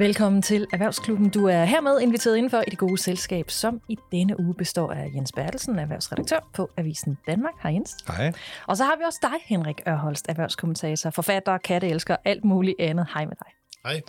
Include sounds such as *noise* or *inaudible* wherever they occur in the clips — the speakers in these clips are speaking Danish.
Velkommen til Erhvervsklubben. Du er hermed inviteret indenfor i det gode selskab, som i denne uge består af Jens Bertelsen, erhvervsredaktør på Avisen Danmark. Hej Jens. Hej. Og så har vi også dig, Henrik Ørholst, erhvervskommentator, forfatter, katteelsker, alt muligt andet. Hej med dig. Hej.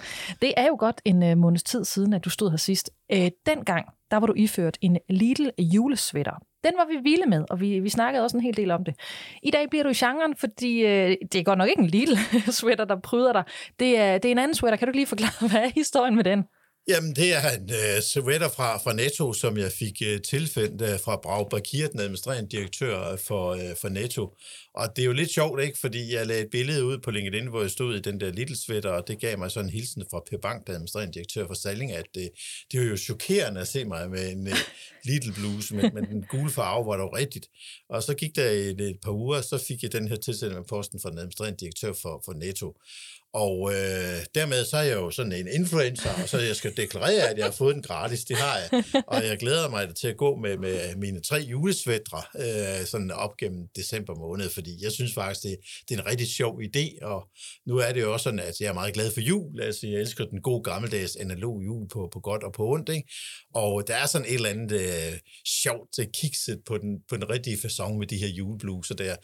Det er jo godt en uh, måneds tid siden, at du stod her sidst. Uh, dengang, der var du iført en Lidl julesvætter. Den var vi vilde med, og vi, vi snakkede også en hel del om det. I dag bliver du i genren, fordi øh, det er godt nok ikke en lille sweater, der pryder dig. Det er, det er en anden sweater. Kan du lige forklare, *laughs* hvad er historien med den? Jamen, det er en øh, sweater fra, fra Netto, som jeg fik øh, tilfældt øh, fra Brag Bakir, den administrerende direktør øh, for, øh, for Netto. Og det er jo lidt sjovt, ikke? Fordi jeg lagde et billede ud på LinkedIn, hvor jeg stod i den der Little sweater, og det gav mig sådan en hilsen fra Per Bank, der administrerende direktør for Salling, at øh, det var jo chokerende at se mig med en øh, Little bluse men, men den gule farve, var dog rigtigt. Og så gik der et, et par uger, så fik jeg den her tilsendelse med posten fra den administrerende direktør for, for Netto. Og øh, dermed så er jeg jo sådan en influencer, og så jeg skal deklarere, at jeg har fået den gratis, det har jeg. Og jeg glæder mig til at gå med, med mine tre julesvætre øh, sådan op gennem december måned, fordi jeg synes faktisk, det, det er en rigtig sjov idé, og nu er det jo også sådan, at jeg er meget glad for jul, altså jeg elsker den gode gammeldags analog jul på, på godt og på ondt, ikke? Og der er sådan et eller andet øh, sjovt øh, kikset på den, på den rigtige façon med de her julebluser der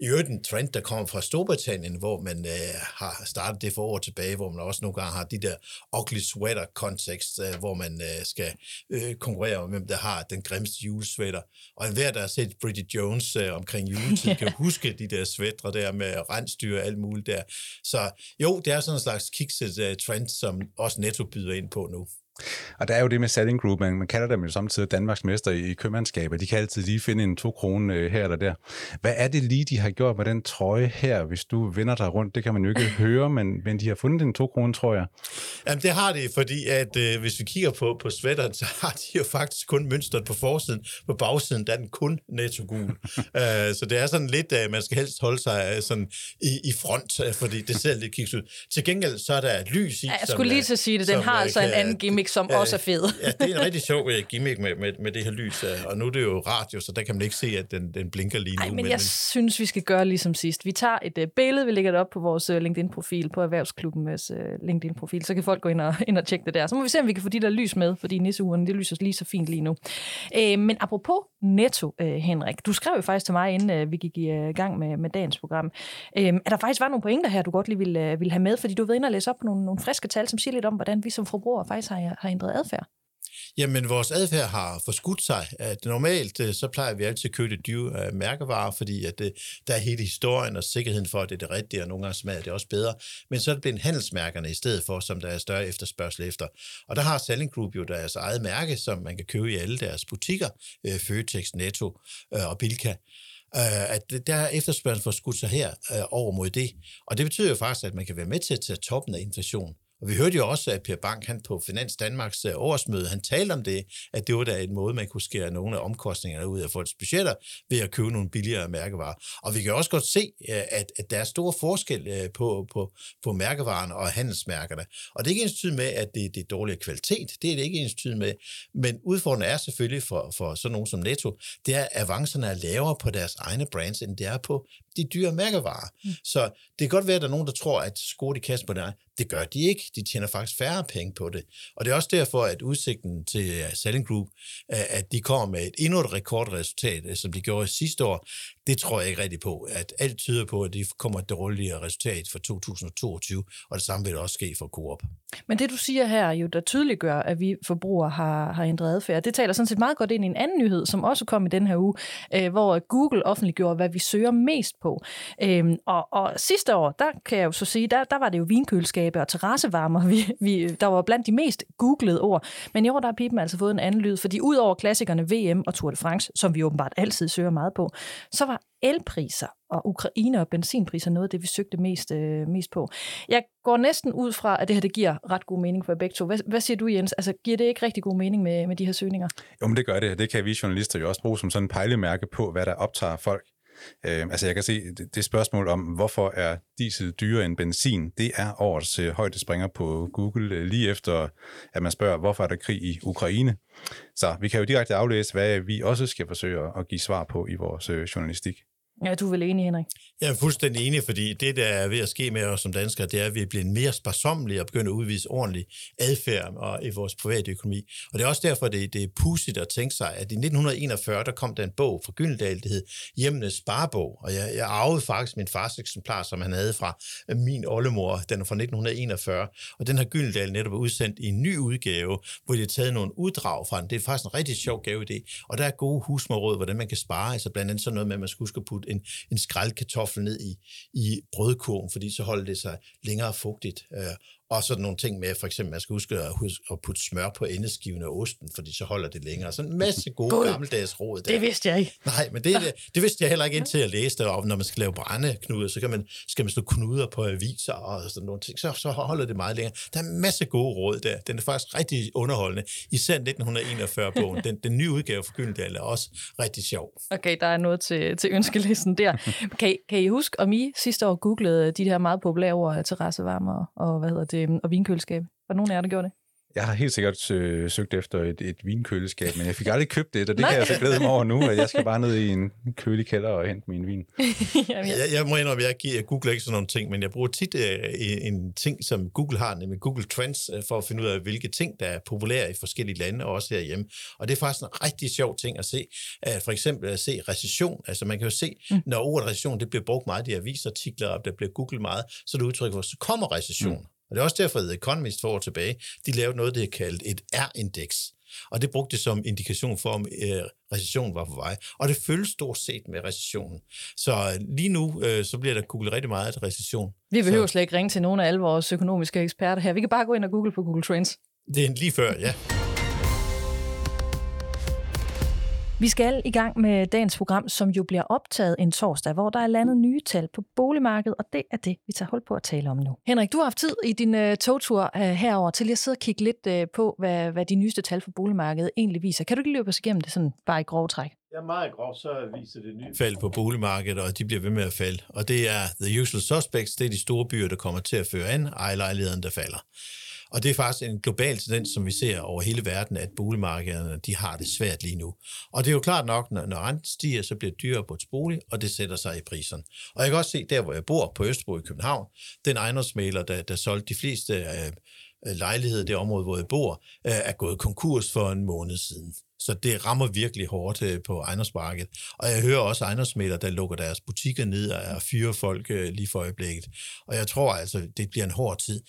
i øvrigt en trend, der kommer fra Storbritannien, hvor man øh, har startet det for år tilbage, hvor man også nogle gange har de der ugly sweater kontekst, øh, hvor man øh, skal øh, konkurrere om, hvem der har den grimmeste julesweater. Og enhver, der har set Bridget Jones øh, omkring juletid, *laughs* kan huske de der sweatre der med rensdyr og alt muligt der. Så jo, det er sådan en slags kikset uh, trend, som også Netto byder ind på nu. Og der er jo det med Selling Group, man, man kalder dem jo samtidig Danmarks mester i købmandskaber. De kan altid lige finde en to kroner øh, her eller der. Hvad er det lige, de har gjort med den trøje her, hvis du vender dig rundt? Det kan man jo ikke *clears throat* høre, men, men de har fundet en to kroner, tror jeg. Jamen det har de, fordi at øh, hvis vi kigger på, på sweateren, så har de jo faktisk kun mønstret på forsiden. På bagsiden der er den kun netto gul. uh, *laughs* så det er sådan lidt, at uh, man skal helst holde sig uh, sådan i, i front, uh, fordi det ser lidt kiks ud. Til gengæld så er der lys i. Ja, jeg skulle lige til at sige det. Den har altså kan, en anden gimmick gimmick, som ja, også er fed. ja, det er en *laughs* rigtig sjov uh, gimmick med, med, med det her lys, uh, og nu er det jo radio, så der kan man ikke se, at den, den blinker lige nu. Ej, men, men jeg men... synes, vi skal gøre ligesom sidst. Vi tager et uh, billede, vi lægger det op på vores uh, LinkedIn-profil, på Erhvervsklubbens uh, LinkedIn-profil, så kan folk gå ind og, ind og tjekke det der. Så må vi se, om vi kan få de der lys med, fordi nisseugerne, det lyser lige så fint lige nu. Uh, men apropos Netto, uh, Henrik, du skrev jo faktisk til mig, inden uh, vi gik i uh, gang med, med dagens program, uh, at der faktisk var nogle pointer her, du godt lige ville, uh, ville have med, fordi du ved ind og læse op på nogle, nogle friske tal, som siger lidt om, hvordan vi som forbrugere faktisk har, har ændret adfærd. Jamen, vores adfærd har forskudt sig. At normalt, øh, så plejer vi altid at købe det dyre øh, mærkevarer, fordi at det, der er hele historien og sikkerheden for, at det er det rigtige, og nogle gange smager det også bedre. Men så er det blevet handelsmærkerne i stedet for, som der er større efterspørgsel efter. Og der har Selling Group jo deres eget mærke, som man kan købe i alle deres butikker, Føtex, Netto og Bilka at der er efterspørgsel for skudt sig her over mod det. Og det betyder jo faktisk, at man kan være med til at tage toppen af inflation. Og vi hørte jo også, at Per Bank han på Finans Danmarks øh, årsmøde, han talte om det, at det var da en måde, man kunne skære nogle af omkostningerne ud af folks budgetter ved at købe nogle billigere mærkevarer. Og vi kan også godt se, øh, at, at der er stor forskel øh, på, på, på mærkevarerne og handelsmærkerne. Og det er ikke ens tid med, at det, det er dårligere kvalitet. Det er det ikke ens tid med. Men udfordringen er selvfølgelig for, for sådan nogen som Netto, det er, at avancerne er lavere på deres egne brands, end det er på de dyre mærkevarer. Mm. Så det kan godt være, at der er nogen, der tror, at sko de kaster på det. Det gør de ikke. De tjener faktisk færre penge på det. Og det er også derfor, at udsigten til Selling Group, at de kommer med et endnu et rekordresultat, som de gjorde sidste år, det tror jeg ikke rigtigt på. At alt tyder på, at de kommer et dårligere resultat for 2022, og det samme vil også ske for Coop. Men det, du siger her, jo, der tydeliggør, at vi forbrugere har, har ændret adfærd, det taler sådan set meget godt ind i en anden nyhed, som også kom i den her uge, øh, hvor Google offentliggjorde, hvad vi søger mest på. Øhm, og, og sidste år, der kan jeg jo så sige, der, der var det jo vinkøleskabe og terrassevarmer, vi, vi, der var blandt de mest googlede ord. Men i år, der har Pippen altså fået en anden lyd, fordi ud over klassikerne VM og Tour de France, som vi åbenbart altid søger meget på, så var elpriser og Ukraine og benzinpriser noget af det, vi søgte mest, øh, mest på. Jeg går næsten ud fra, at det her det giver ret god mening for begge to. Hvad, hvad siger du, Jens? Altså, giver det ikke rigtig god mening med, med de her søgninger? Jo, men det gør det. Det kan vi journalister jo også bruge som sådan en pejlemærke på, hvad der optager folk. Øh, altså jeg kan se, det, det spørgsmål om, hvorfor er diesel dyrere end benzin, det er årets øh, højdespringer på Google, øh, lige efter at man spørger, hvorfor er der krig i Ukraine. Så vi kan jo direkte aflæse, hvad vi også skal forsøge at give svar på i vores øh, journalistik. Ja, du er vel enig, Henrik? Jeg er fuldstændig enig, fordi det, der er ved at ske med os som danskere, det er, at vi bliver mere sparsommelige og begynder at udvise ordentlig adfærd og i vores private økonomi. Og det er også derfor, det, det er pudsigt at tænke sig, at i 1941, der kom der en bog fra Gyldendal, det hed Hjemmenes Sparebog. Og jeg, jeg arvede faktisk min fars eksemplar, som han havde fra min oldemor. Den er fra 1941. Og den har Gyldendal netop udsendt i en ny udgave, hvor de har taget nogle uddrag fra den. Det er faktisk en rigtig sjov gave det. Og der er gode husmorråd, hvordan man kan spare. Altså blandt andet sådan noget med, at man skal huske at putte en, en skraldkartoffel ned i, i brødkurven, fordi så holder det sig længere fugtigt. Øh, og sådan nogle ting med, for eksempel, man skal huske at, huske at putte smør på endeskiven af osten, fordi så holder det længere. Sådan en masse gode God, gammeldags råd der. Det vidste jeg ikke. Nej, men det, det vidste jeg heller ikke *laughs* indtil jeg læste det, og når man skal lave brændeknuder, så kan man, skal man slå knuder på aviser og sådan nogle ting, så, så holder det meget længere. Der er en masse gode råd der. Den er faktisk rigtig underholdende. Især 1941-bogen. Den, den nye udgave for Gyldendal er også rigtig sjov. Okay, der er noget til, til ønskelisten der. Kan, kan I huske, om I sidste år googlede de her meget populære ord, terrassevarmer og hvad hedder det, det, og vinkøleskab. Var nogen af jer, der gjorde det? Jeg har helt sikkert øh, søgt efter et, et vinkøleskab, men jeg fik aldrig købt det, og det *laughs* kan jeg så glæde mig over nu, at jeg skal bare ned i en kølig kælder og hente min vin. *laughs* jeg, jeg må indrømme, at jeg, jeg googler ikke sådan nogle ting, men jeg bruger tit uh, en ting, som Google har, nemlig Google Trends, uh, for at finde ud af, hvilke ting, der er populære i forskellige lande, og også herhjemme. Og det er faktisk en rigtig sjov ting at se. Uh, for eksempel at se recession. Altså man kan jo se, mm. når ordet recession det bliver brugt meget i avisartikler, og der bliver googlet meget, så det udtryk, hvor så kommer recession. Mm. Og det er også derfor, at Economist for år tilbage, de lavede noget, det er kaldt et R-indeks. Og det brugte det som indikation for, om øh, recessionen var på vej. Og det følges stort set med recessionen. Så øh, lige nu, øh, så bliver der googlet rigtig meget af recession. Vi behøver så, slet ikke ringe til nogen af alle vores økonomiske eksperter her. Vi kan bare gå ind og google på Google Trends. Det er lige før, ja. Vi skal i gang med dagens program, som jo bliver optaget en torsdag, hvor der er landet nye tal på boligmarkedet, og det er det, vi tager hold på at tale om nu. Henrik, du har haft tid i din uh, togtur uh, herover til at sidde og kigge lidt uh, på, hvad, hvad de nyeste tal for boligmarkedet egentlig viser. Kan du ikke løbe os igennem det sådan bare i grove træk? Ja, meget groft, så viser det nye fald på boligmarkedet, og de bliver ved med at falde. Og det er the usual suspects, det er de store byer, der kommer til at føre an, ejerlejligheden, der falder. Og det er faktisk en global tendens, som vi ser over hele verden, at boligmarkederne de har det svært lige nu. Og det er jo klart nok, når, når renten stiger, så bliver det dyrere på et bolig, og det sætter sig i priserne. Og jeg kan også se, der hvor jeg bor, på Østerbro i København, den ejendomsmaler, der, der solgte de fleste øh, lejligheder i det område, hvor jeg bor, øh, er gået konkurs for en måned siden. Så det rammer virkelig hårdt øh, på ejendomsmarkedet. Og jeg hører også ejendomsmælere, der lukker deres butikker ned og fyrer folk øh, lige for øjeblikket. Og jeg tror altså, det bliver en hård tid.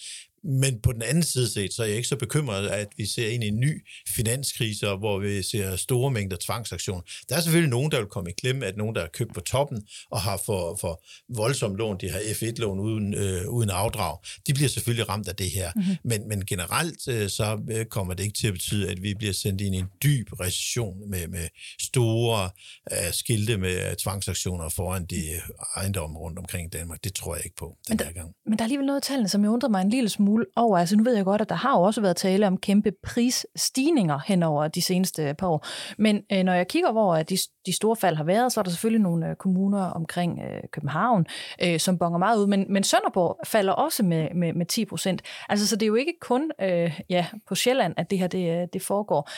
Men på den anden side set, så er jeg ikke så bekymret, at vi ser ind i en ny finanskrise, hvor vi ser store mængder tvangsaktioner. Der er selvfølgelig nogen, der vil komme i klemme, at nogen, der er købt på toppen og har for, for voldsom lån, de har F1-lån uden, øh, uden afdrag, de bliver selvfølgelig ramt af det her. Mm-hmm. Men, men generelt øh, så øh, kommer det ikke til at betyde, at vi bliver sendt ind i en dyb recession med, med store øh, skilte med tvangsaktioner foran de ejendomme rundt omkring Danmark. Det tror jeg ikke på den men der, her gang. Men der er alligevel noget af tallene, som jeg undrer mig en lille smule smule over. Altså nu ved jeg godt, at der har jo også været tale om kæmpe prisstigninger hen over de seneste øh, par år. Men øh, når jeg kigger hvor at de, de store fald har været, så er der selvfølgelig nogle øh, kommuner omkring øh, København, øh, som bonger meget ud. Men, men Sønderborg falder også med, med, med 10 procent. Altså så det er jo ikke kun øh, ja, på Sjælland, at det her det, øh, det foregår.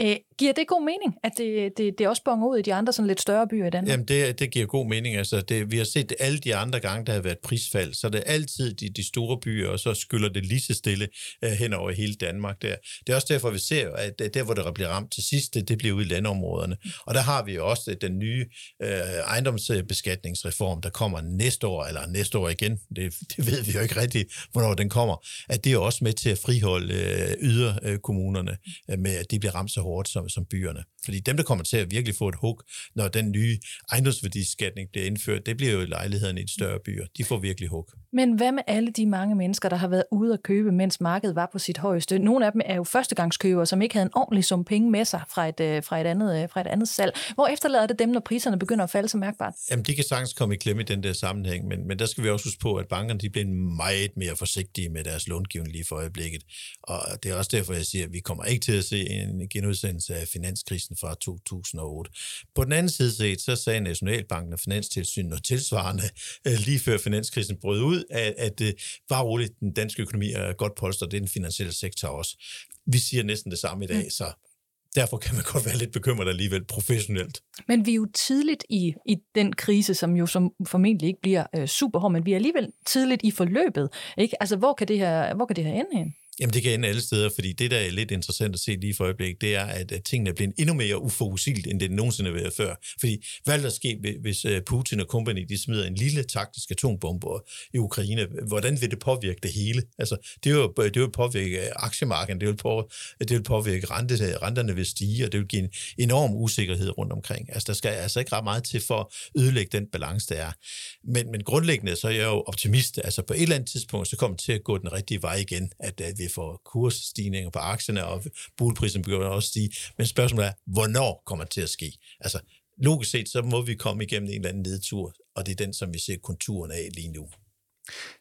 Øh, giver det god mening, at det, det, det også bonger ud i de andre sådan lidt større byer i Danmark? Jamen det, det giver god mening. Altså det, vi har set det alle de andre gange, der har været prisfald, så det er altid de, de store byer, og så skylder det lige så stille uh, hen over hele Danmark der. Det er også derfor, vi ser, at der, hvor der bliver ramt til sidst, det, det bliver ude i landområderne. Og der har vi jo også øh, den nye uh, ejendomsbeskatningsreform, der kommer næste år, eller næste år igen, det, det ved vi jo ikke rigtigt, hvornår den kommer, at det er også med til at friholde uh, yderkommunerne uh, med, at de bliver ramt så hårdt som, som byerne. Fordi dem, der kommer til at virkelig få et hug, når den nye ejendomsværdisskatning bliver indført, det bliver jo lejlighederne i de større byer. De får virkelig hug. Men hvad med alle de mange mennesker, der har været ude at købe, mens markedet var på sit højeste? Nogle af dem er jo førstegangskøbere, som ikke havde en ordentlig sum penge med sig fra et, øh, fra et, andet, øh, fra et andet salg. Hvor efterlader det dem, når priserne begynder at falde så mærkbart? Jamen, de kan sagtens komme i klemme i den der sammenhæng, men, men der skal vi også huske på, at bankerne de bliver meget mere forsigtige med deres långivning lige for øjeblikket. Og det er også derfor, jeg siger, at vi kommer ikke til at se en genudsendelse af finanskrisen fra 2008. På den anden side set, så sagde Nationalbanken og Finanstilsynet noget tilsvarende øh, lige før finanskrisen brød ud, at, at det var roligt, den danske økonomi er godt polstret, det er den finansielle sektor også. Vi siger næsten det samme i dag, mm. så derfor kan man godt være lidt bekymret alligevel professionelt. Men vi er jo tidligt i, i den krise, som jo som formentlig ikke bliver øh, super hård, men vi er alligevel tidligt i forløbet. Ikke? Altså, hvor kan det her, hvor kan det her ende hen? Jamen, det kan ende alle steder, fordi det, der er lidt interessant at se lige for øjeblik, det er, at, at tingene er blevet endnu mere uforudsigeligt, end det nogensinde har været før. Fordi hvad vil der ske, hvis øh, Putin og company, de smider en lille taktisk atombombe i Ukraine? Hvordan vil det påvirke det hele? Altså, det vil, øh, det vil påvirke øh, aktiemarkedet, det vil, på, det vil påvirke rente, renterne vil stige, og det vil give en enorm usikkerhed rundt omkring. Altså, der skal altså ikke ret meget til for at ødelægge den balance, der er. Men, men grundlæggende, så er jeg jo optimist. Altså, på et eller andet tidspunkt, så kommer det til at gå den rigtige vej igen, at, at vi får kursstigninger på aktierne, og boligprisen begynder også stige. Men spørgsmålet er, hvornår kommer det til at ske? Altså, logisk set, så må vi komme igennem en eller anden nedtur, og det er den, som vi ser konturen af lige nu.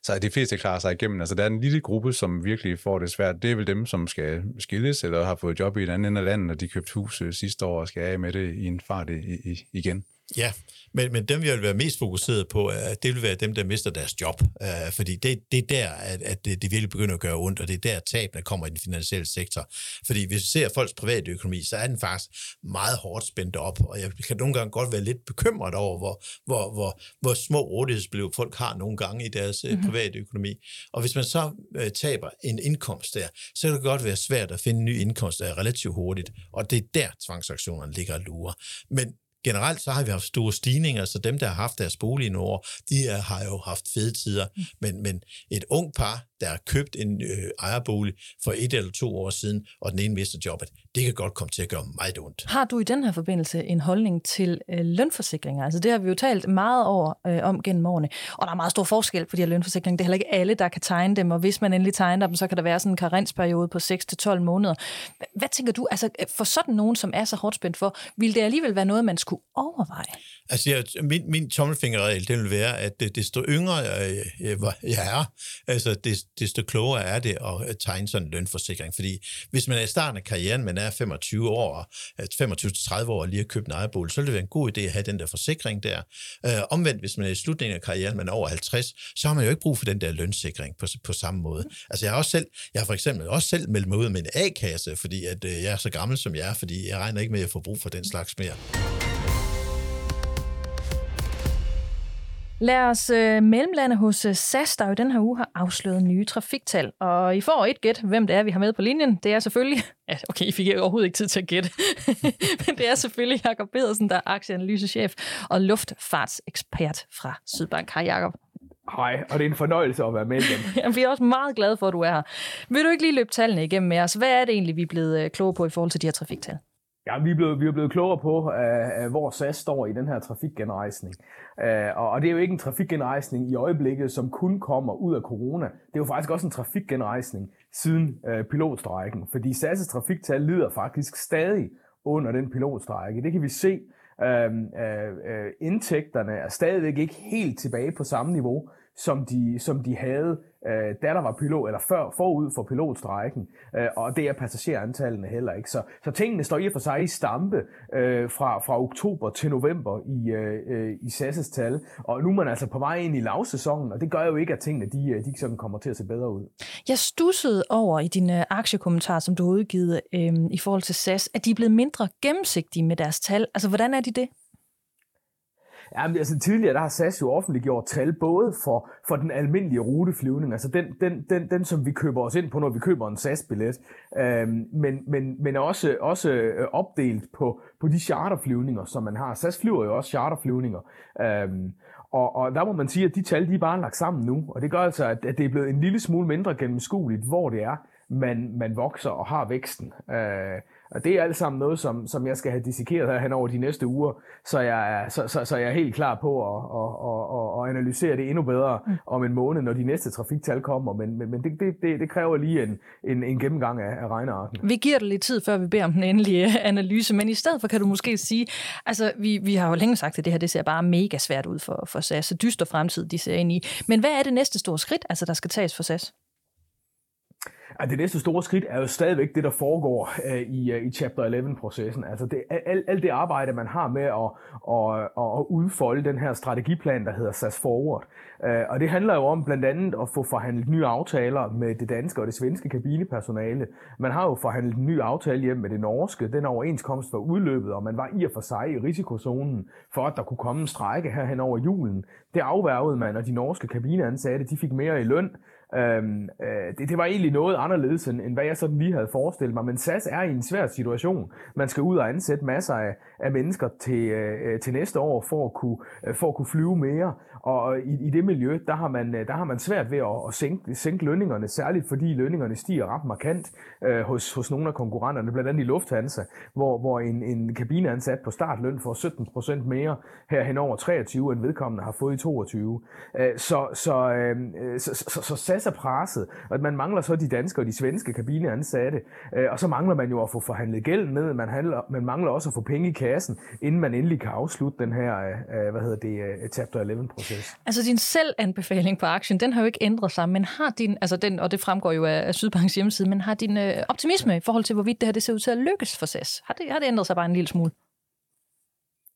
Så de fleste klarer sig igennem. Altså, der er en lille gruppe, som virkelig får det svært. Det er vel dem, som skal skilles, eller har fået job i et andet ende af landet, og de købte hus øh, sidste år og skal af med det i en fart i, i, igen. Ja, men, men dem, vi vil være mest fokuseret på, det vil være dem, der mister deres job. Uh, fordi det, det er der, at, at det, det virkelig begynder at gøre ondt, og det er der, tabene kommer i den finansielle sektor. Fordi hvis vi ser folks private økonomi, så er den faktisk meget hårdt spændt op, og jeg kan nogle gange godt være lidt bekymret over, hvor, hvor, hvor, hvor små rådighedsbeløb folk har nogle gange i deres mm-hmm. private økonomi. Og hvis man så uh, taber en indkomst der, så kan det godt være svært at finde en ny indkomst der relativt hurtigt, og det er der tvangsaktionerne ligger og lurer. Men generelt så har vi haft store stigninger, så dem, der har haft deres bolig i år, de er, har jo haft fede tider. Mm. Men, men et ung par, der har købt en øh, ejerbolig for et eller to år siden, og den ene mister jobbet, det kan godt komme til at gøre meget ondt. Har du i den her forbindelse en holdning til øh, lønforsikringer? Altså det har vi jo talt meget over øh, om gennem årene, og der er meget stor forskel på de her lønforsikringer. Det er heller ikke alle, der kan tegne dem, og hvis man endelig tegner dem, så kan der være sådan en karensperiode på 6-12 måneder. Hvad tænker du, altså for sådan nogen, som er så hårdt spændt for, vil det alligevel være noget, man skulle overveje? Altså, jeg, min, min tommelfingerregel, det vil være, at øh, desto yngre øh, jeg, jeg, er, altså, desto klogere er det at øh, tegne sådan en lønforsikring. Fordi hvis man er i starten af karrieren, man er 25 år, 25-30 år og lige har købt en ejerbolig, så vil det være en god idé at have den der forsikring der. Uh, omvendt, hvis man er i slutningen af karrieren, man er over 50, så har man jo ikke brug for den der lønsikring på, på samme måde. Altså, jeg har også selv, jeg har for eksempel også selv meldt mig ud med en A-kasse, fordi at, jeg er så gammel, som jeg er, fordi jeg regner ikke med at få brug for den slags mere. Lad os øh, mellemlande hos øh, SAS, der jo den her uge har afsløret nye trafiktal. Og I får et gæt, hvem det er, vi har med på linjen. Det er selvfølgelig... Ja, okay, I fik overhovedet ikke tid til at gætte. *laughs* Men det er selvfølgelig Jakob Pedersen, der er aktieanalysechef og luftfartsekspert fra Sydbank. Hej Jakob. Hej, og det er en fornøjelse at være med igen. *laughs* Jamen, vi er også meget glade for, at du er her. Vil du ikke lige løbe tallene igennem med os? Hvad er det egentlig, vi er blevet øh, kloge på i forhold til de her trafiktal? Ja, vi er blevet, vi er blevet klogere på, uh, hvor SAS står i den her trafikgenrejsning. Uh, og og det er jo ikke en trafikgenrejsning i øjeblikket, som kun kommer ud af corona. Det er jo faktisk også en trafikgenrejsning siden uh, pilotstrækken. Fordi SAS' trafiktal lider faktisk stadig under den pilotstrække. Det kan vi se. Uh, uh, uh, indtægterne er stadigvæk ikke helt tilbage på samme niveau, som de, som de havde øh, da der var pilot, eller før, forud for pilotstrækken, øh, og det er passagerantallene heller ikke. Så, så tingene står i og for sig i stampe øh, fra, fra oktober til november i, øh, øh i SAS' tal, og nu er man altså på vej ind i lavsæsonen, og det gør jo ikke, at tingene de, øh, de sådan kommer til at se bedre ud. Jeg stussede over i din øh, aktiekommentar, som du har udgivet øh, i forhold til SAS, at de er blevet mindre gennemsigtige med deres tal. Altså, hvordan er de det? Ja, men altså tidligere, der har SAS jo offentliggjort tal både for, for den almindelige ruteflyvning, altså den, den, den, den, som vi køber os ind på, når vi køber en SAS-billet, øhm, men, men, men også, også øh, opdelt på, på de charterflyvninger, som man har. SAS flyver jo også charterflyvninger, øhm, og, og der må man sige, at de tal, de er bare lagt sammen nu, og det gør altså, at, at det er blevet en lille smule mindre gennemskueligt, hvor det er, man, man vokser og har væksten. Øh, og det er alt sammen noget, som, som jeg skal have dissekeret her over de næste uger, så jeg er, så, så, så jeg er helt klar på at, at, at, at analysere det endnu bedre mm. om en måned, når de næste trafiktal kommer. Men, men, men det, det, det, det kræver lige en, en, en gennemgang af, af regnearken. Vi giver dig lidt tid, før vi beder om den endelige *laughs* analyse, men i stedet for kan du måske sige, altså vi, vi har jo længe sagt, at det her det ser bare mega svært ud for, for SAS, så dyster fremtid de ser ind i. Men hvad er det næste store skridt, altså der skal tages for SAS? Ja, det næste store skridt er jo stadigvæk det, der foregår øh, i, øh, i Chapter 11-processen. Altså det, alt, al det arbejde, man har med at, at, at, at udfolde den her strategiplan, der hedder SAS Forward. Øh, og det handler jo om blandt andet at få forhandlet nye aftaler med det danske og det svenske kabinepersonale. Man har jo forhandlet en ny aftale hjem med det norske. Den overenskomst var udløbet, og man var i og for sig i risikozonen for, at der kunne komme en strække her hen over julen. Det afværgede man, og de norske kabineansatte de fik mere i løn. Øhm, øh, det, det var egentlig noget anderledes, end, end hvad jeg sådan lige havde forestillet mig. Men SAS er i en svær situation. Man skal ud og ansætte masser af, af mennesker til, øh, øh til næste år for at, kunne, øh, for at kunne flyve mere. Og i, i det miljø, der har man, øh, der har man svært ved at, at sænke, sænke lønningerne, særligt fordi lønningerne stiger ret markant øh, hos, hos nogle af konkurrenterne, blandt andet i Lufthansa, hvor, hvor en, en kabineansat på startløn får 17% mere her hen over 23, end vedkommende har fået i 22. Øh, så, så, øhm, øh, så, så, så SAS er presset, og man mangler så de danske og de svenske kabineansatte, øh, og så mangler man jo at få forhandlet gælden ned, man, handler, man mangler også at få penge i kassen, inden man endelig kan afslutte den her, øh, øh hvad hedder det, øh, Chapter 11-proces. Altså din selvanbefaling på aktien, den har jo ikke ændret sig, men har din, altså den, og det fremgår jo af, Sydbanks hjemmeside, men har din øh, optimisme i forhold til, hvorvidt det her det ser ud til at lykkes for SAS, har det, har det ændret sig bare en lille smule?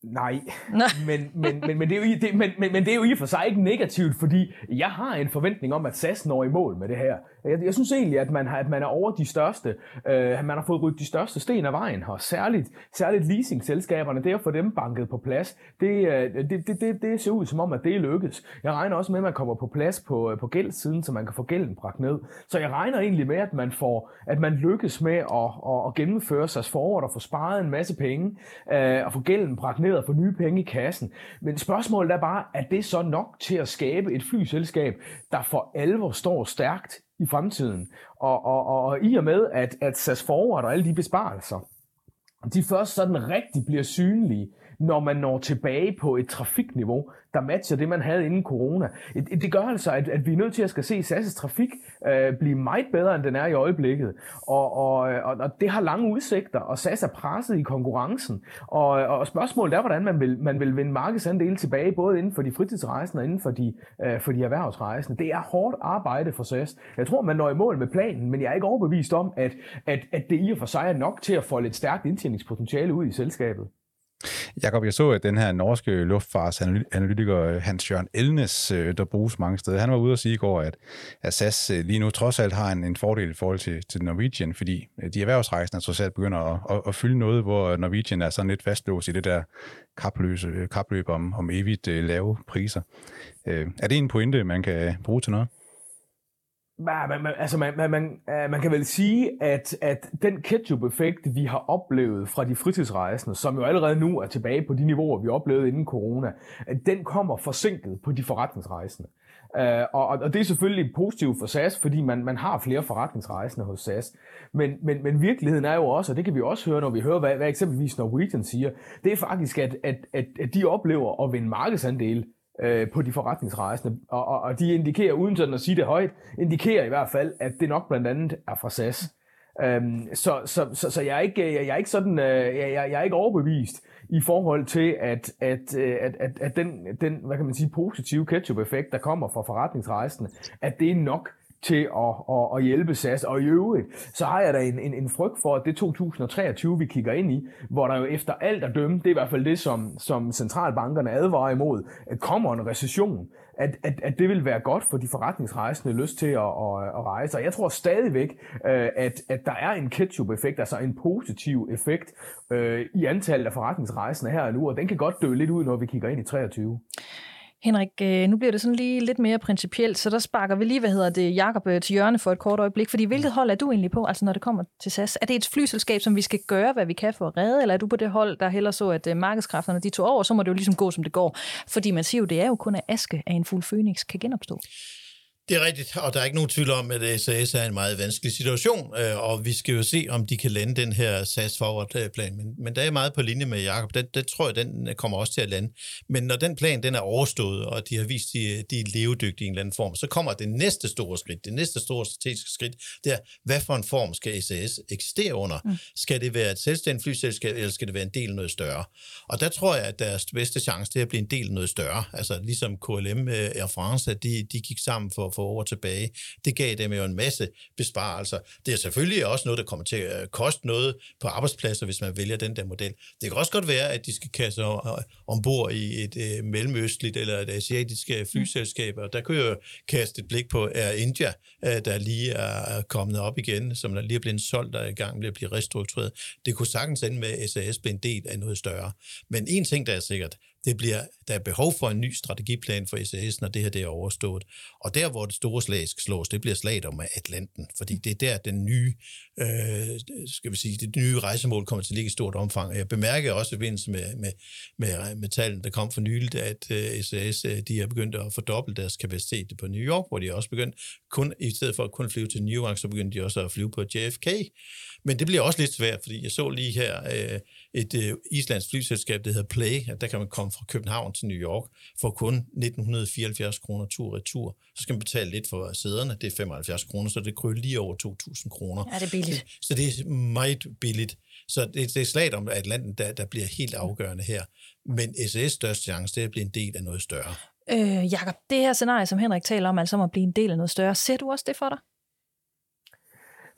Nej, *laughs* men, men, men, men, det er jo, det, men, men, men det er jo i og for sig ikke negativt, fordi jeg har en forventning om, at SAS når i mål med det her. Jeg, jeg synes egentlig, at man, har, at man er over de største, øh, man har fået ryddet de største sten af vejen her. Særligt, særligt leasingselskaberne, det at få dem banket på plads, det, øh, det, det, det, det ser ud som om, at det lykkes. Jeg regner også med, at man kommer på plads på, øh, på gældssiden, så man kan få gælden bragt ned. Så jeg regner egentlig med, at man, får, at man lykkes med at, at, at gennemføre sig forward og få sparet en masse penge, øh, og få gælden bragt ned og få nye penge i kassen. Men spørgsmålet er bare, er det så nok til at skabe et flyselskab, der for alvor står stærkt i fremtiden. Og, og, og, og i og med, at, at SAS Forward og alle de besparelser, de først sådan rigtig bliver synlige, når man når tilbage på et trafikniveau, der matcher det, man havde inden corona. Det gør altså, at, at vi er nødt til at skal se SAS' trafik øh, blive meget bedre, end den er i øjeblikket. Og, og, og, og det har lange udsigter, og SAS er presset i konkurrencen. Og, og spørgsmålet er, hvordan man vil, man vil vinde markedsandele tilbage, både inden for de fritidsrejsende og inden for de, øh, for de erhvervsrejsende. Det er hårdt arbejde for SAS. Jeg tror, man når i mål med planen, men jeg er ikke overbevist om, at, at, at det i og for sig er nok til at få lidt stærkt indtjeningspotentiale ud i selskabet. Jakob, jeg så, at den her norske luftfartsanalytiker øh, Hans Jørgen Elnes, øh, der bruges mange steder, han var ude og sige i går, at, at SAS øh, lige nu trods alt har en, en fordel i forhold til, til Norwegian, fordi de erhvervsrejsende trods alt begynder at, at, at fylde noget, hvor Norwegian er sådan lidt fastlåst i det der kapløse, kapløb om, om evigt lave priser. Er det en pointe, man kan bruge til noget? Man, man, altså man, man, man, øh, man kan vel sige, at, at den ketchup-effekt, vi har oplevet fra de fritidsrejsende, som jo allerede nu er tilbage på de niveauer, vi oplevede inden corona, den kommer forsinket på de forretningsrejsende. Uh, og, og det er selvfølgelig positivt for SAS, fordi man, man har flere forretningsrejsende hos SAS. Men, men, men virkeligheden er jo også, og det kan vi også høre, når vi hører, hvad, hvad eksempelvis Norwegian siger, det er faktisk, at, at, at, at de oplever at vinde markedsandel øh, på de forretningsrejsende. Og, og, og de indikerer, uden sådan at sige det højt, indikerer i hvert fald, at det nok blandt andet er fra SAS. Øhm, så, så, så, så jeg er ikke, jeg er ikke sådan, øh, jeg, jeg er ikke overbevist i forhold til, at, at, øh, at, at, at den, den, hvad kan man sige, positive ketchup-effekt, der kommer fra forretningsrejsende, at det er nok til at, at, at hjælpe SAS. Og i øvrigt, så har jeg da en, en, en frygt for, at det 2023, vi kigger ind i, hvor der jo efter alt at dømme, det er i hvert fald det, som, som centralbankerne advarer imod, at kommer en recession, at, at, at det vil være godt for de forretningsrejsende lyst til at, at, at rejse. Og jeg tror stadigvæk, øh, at, at der er en ketchup-effekt, altså en positiv effekt øh, i antallet af forretningsrejsende her og nu, og den kan godt dø lidt ud, når vi kigger ind i 23. Henrik, øh, nu bliver det sådan lige lidt mere principielt, så der sparker vi lige, hvad hedder det, Jakob øh, til hjørne for et kort øjeblik, fordi hvilket hold er du egentlig på, altså når det kommer til SAS? Er det et flyselskab, som vi skal gøre, hvad vi kan for at redde, eller er du på det hold, der heller så, at øh, markedskræfterne de tog over, så må det jo ligesom gå, som det går? Fordi man siger jo, det er jo kun at aske, at en fuld Phoenix kan genopstå. Det er rigtigt, og der er ikke nogen tvivl om, at SAS er en meget vanskelig situation, øh, og vi skal jo se, om de kan lande den her SAS forward-plan. Men, men der er meget på linje med Jacob. Den, den tror jeg, den kommer også til at lande. Men når den plan den er overstået, og de har vist, de, de er levedygtige i en eller anden form, så kommer det næste store skridt. Det næste store strategiske skridt, det er, hvad for en form skal SAS eksistere under? Mm. Skal det være et selvstændigt flyselskab, eller skal det være en del af noget større? Og der tror jeg, at deres bedste chance det er at blive en del af noget større. Altså ligesom KLM øh, Air France, at de, de gik sammen for, for få år tilbage. Det gav dem jo en masse besparelser. Det er selvfølgelig også noget, der kommer til at koste noget på arbejdspladser, hvis man vælger den der model. Det kan også godt være, at de skal kaste ombord i et øh, mellemøstligt eller et asiatisk øh, flyselskab, og der kunne jeg jo kaste et blik på Air India, øh, der lige er kommet op igen, som der lige er blevet solgt og er i gang med at blive restruktureret. Det kunne sagtens ende med, at SAS blev en del af noget større. Men en ting, der er sikkert, det bliver, der er behov for en ny strategiplan for SAS, når det her det er overstået. Og der, hvor det store slag skal slås, det bliver slaget om Atlanten, fordi det er der, den nye, øh, skal vi sige, det nye rejsemål kommer til at ligge i stort omfang. Jeg bemærker også i forbindelse med, med, med, med tallene, der kom for nyligt, at øh, SAS øh, de har begyndt at fordoble deres kapacitet på New York, hvor de også begyndt, kun, i stedet for at kun flyve til New York, så begyndte de også at flyve på JFK. Men det bliver også lidt svært, fordi jeg så lige her øh, et øh, islandsk flyselskab, der hedder Play, at der kan man komme fra København til New York for kun 1974 kroner tur-retur. Så skal man betale lidt for sæderne, det er 75 kroner, så det kryger lige over 2.000 kroner. Ja, det er billigt. Så, så det er meget billigt. Så det, det er slaget om Atlanten, der, der bliver helt afgørende her. Men SAS største chance, det er at blive en del af noget større. Øh, Jakob, det her scenarie, som Henrik taler om, altså om at blive en del af noget større, ser du også det for dig?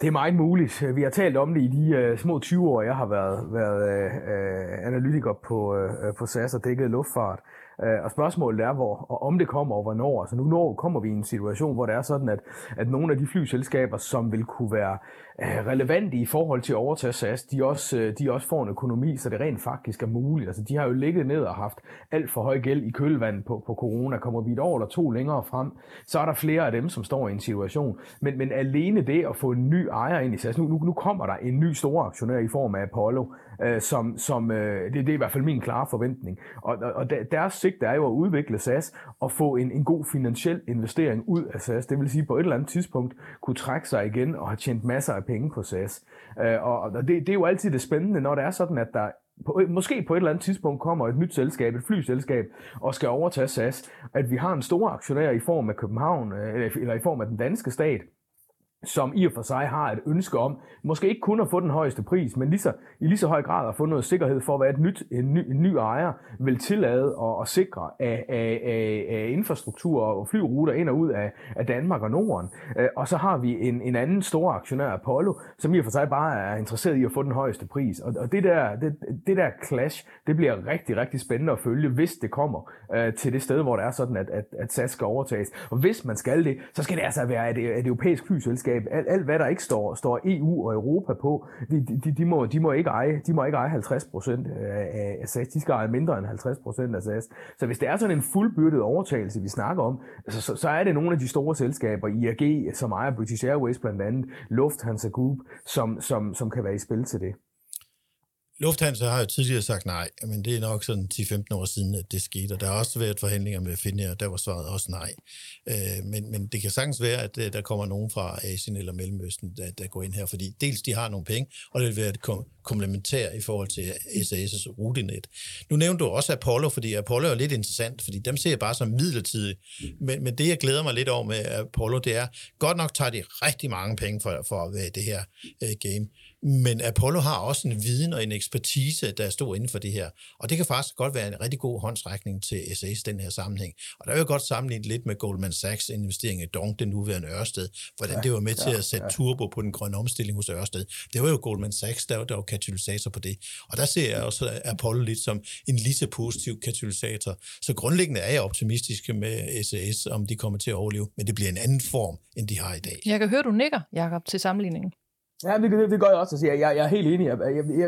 Det er meget muligt. Vi har talt om det i de uh, små 20 år, jeg har været, været uh, analytiker på, uh, på SAS og dækket luftfart. Øh, og spørgsmålet er, hvor og om det kommer og hvornår. Altså nu når kommer vi i en situation, hvor det er sådan, at, at nogle af de flyselskaber, som vil kunne være øh, relevante i forhold til at overtage SAS, de også, øh, de også får en økonomi, så det rent faktisk er muligt. Altså de har jo ligget ned og haft alt for høj gæld i kølvandet på, på corona. Kommer vi et år eller to længere frem, så er der flere af dem, som står i en situation. Men, men alene det at få en ny ejer ind i SAS, nu, nu, nu kommer der en ny stor aktionær i form af Apollo, øh, som, som øh, det, det er i hvert fald min klare forventning. Og, og, og deres sigt er jo at udvikle SAS og få en, en god finansiel investering ud af SAS. Det vil sige på et eller andet tidspunkt kunne trække sig igen og have tjent masser af penge på SAS. Øh, og og det, det er jo altid det spændende, når det er sådan, at der på, måske på et eller andet tidspunkt kommer et nyt selskab, et flyselskab, og skal overtage SAS, at vi har en stor aktionær i form af København, øh, eller i form af den danske stat, som i og for sig har et ønske om, måske ikke kun at få den højeste pris, men lige så, i lige så høj grad at få noget sikkerhed for, hvad et nyt, en, ny, en ny ejer vil tillade og, og sikre af, af, af, af infrastruktur og flyruter ind og ud af, af Danmark og Norden. Øh, og så har vi en, en anden stor aktionær, Apollo, som i og for sig bare er interesseret i at få den højeste pris. Og, og det, der, det, det der clash, det bliver rigtig, rigtig spændende at følge, hvis det kommer øh, til det sted, hvor det er sådan, at, at, at SAS skal overtages. Og hvis man skal det, så skal det altså være et, et europæisk flyselskab, medlemskab, alt, alt hvad der ikke står, står EU og Europa på, de, de, de, må, de, må, ikke eje, de må ikke eje 50 procent af SAS. De skal eje mindre end 50 procent af SAS. Så hvis det er sådan en fuldbyrdet overtagelse, vi snakker om, så, så, så er det nogle af de store selskaber, IAG, som ejer British Airways blandt andet, Lufthansa Group, som, som, som kan være i spil til det. Lufthansa har jo tidligere sagt nej, men det er nok sådan 10-15 år siden, at det skete, og der har også været forhandlinger med Finnair, og der var svaret også nej. Øh, men, men det kan sagtens være, at øh, der kommer nogen fra Asien eller Mellemøsten, der, der går ind her, fordi dels de har nogle penge, og det vil være et kom- komplementær i forhold til SAS' rutenet. Nu nævnte du også Apollo, fordi Apollo er lidt interessant, fordi dem ser jeg bare som midlertidigt. Men, men det, jeg glæder mig lidt over med Apollo, det er, godt nok tager de rigtig mange penge for, for at være det her uh, game, men Apollo har også en viden og en ekspertise, der er stor inden for det her. Og det kan faktisk godt være en rigtig god håndsrækning til SAS den her sammenhæng. Og der vil jeg godt sammenligne lidt med Goldman Sachs investering i Dong, den nuværende Ørsted, hvordan ja, det var med til ja, at sætte ja. turbo på den grønne omstilling hos Ørsted. Det var jo Goldman Sachs, der, der var katalysator på det. Og der ser jeg også Apollo lidt som en lige så positiv katalysator. Så grundlæggende er jeg optimistisk med SAS, om de kommer til at overleve, men det bliver en anden form, end de har i dag. Jeg kan høre, du nikker, Jakob, til sammenligningen. Ja, det, det, det gør jeg også. Altså, jeg, jeg, jeg er helt enig. Jeg,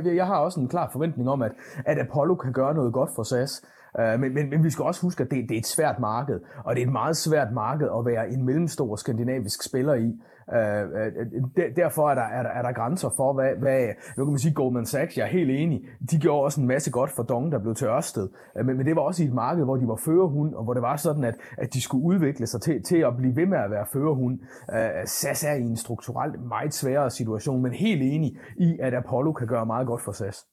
jeg, jeg har også en klar forventning om, at, at Apollo kan gøre noget godt for SAS. Uh, men, men, men vi skal også huske, at det, det er et svært marked, og det er et meget svært marked at være en mellemstor skandinavisk spiller i. Øh, øh, øh derfor er der, er, der, er der grænser for, hvad, hvad, nu kan man sige Goldman Sachs, jeg er helt enig, de gjorde også en masse godt for Dong, der blev til Ørsted, øh, men, men det var også i et marked, hvor de var førerhund, og hvor det var sådan, at, at de skulle udvikle sig til, til at blive ved med at være førerhund. Øh, SAS er i en strukturelt meget sværere situation, men helt enig i, at Apollo kan gøre meget godt for SAS.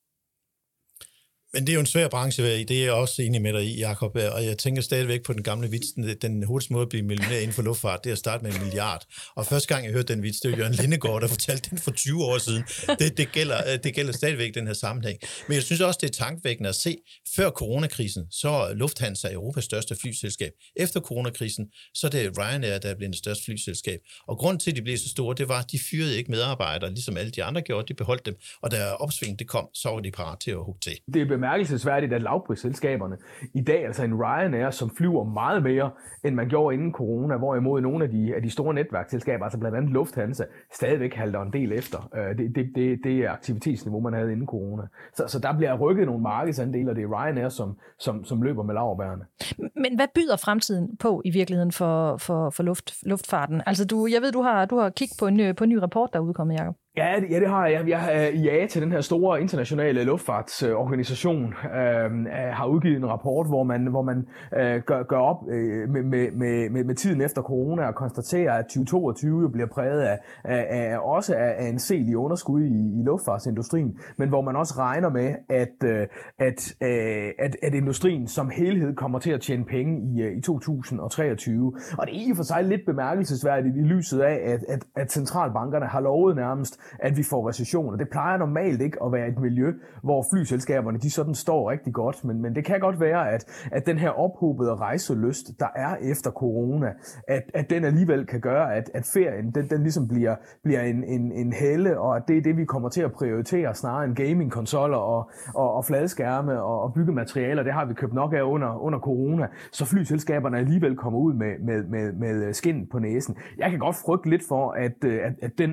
Men det er jo en svær branche, det er jeg også enig med dig i, Jacob. Og jeg tænker stadigvæk på den gamle vits, den, den hurtigste måde at blive millionær inden for luftfart, det er at starte med en milliard. Og første gang jeg hørte den vits, det var Jørgen Lindegård, der fortalte den for 20 år siden. Det, det, gælder, øh, det gælder stadigvæk den her sammenhæng. Men jeg synes også, det er tankvækkende at se, før coronakrisen, så er Lufthansa Europas største flyselskab. Efter coronakrisen, så er det Ryanair, der er blevet det største flyselskab. Og grund til, at de blev så store, det var, at de fyrede ikke medarbejdere, ligesom alle de andre gjorde. De beholdt dem. Og da opsvinget kom, så var de parat til at hugge til. Det er bemærkelsesværdigt, at lavprisselskaberne i dag, altså en Ryanair, som flyver meget mere, end man gjorde inden corona, hvorimod nogle af de, af de store netværksselskaber, altså blandt andet Lufthansa, stadigvæk halter en del efter. Øh, det, det, det, det er aktivitetsniveau, man havde inden corona. Så, så der bliver rykket nogle markedsandele, og det er Ryanair, som, som, som løber med laverbærene. Men hvad byder fremtiden på i virkeligheden for, for, for luft, luftfarten? Altså du, jeg ved, du har, du har kigget på en, på en ny rapport, der er udkommet, Jacob. Ja, det, ja, det har jeg. Jeg har øh, til den her store internationale luftfartsorganisation øhm, øh, har udgivet en rapport, hvor man, hvor man øh, gør, gør op øh, med, med, med, med tiden efter corona og konstaterer, at 2022 bliver præget af, af, af også af, af en selig underskud i, i luftfartsindustrien, men hvor man også regner med, at, øh, at, øh, at, at industrien som helhed kommer til at tjene penge i, øh, i 2023. Og det er i og for sig lidt bemærkelsesværdigt i lyset af, at, at, at centralbankerne har lovet nærmest at vi får recession. Det plejer normalt ikke at være et miljø, hvor flyselskaberne de sådan står rigtig godt, men, men det kan godt være, at, at den her ophobede rejseløst, der er efter corona, at, at den alligevel kan gøre, at, at ferien den, den ligesom bliver, bliver en, en, en helle, og at det er det, vi kommer til at prioritere snarere end gamingkonsoller og, og, og fladskærme og, og byggematerialer. Det har vi købt nok af under, under corona, så flyselskaberne alligevel kommer ud med, med, med, med skin på næsen. Jeg kan godt frygte lidt for, at, øh, at, at den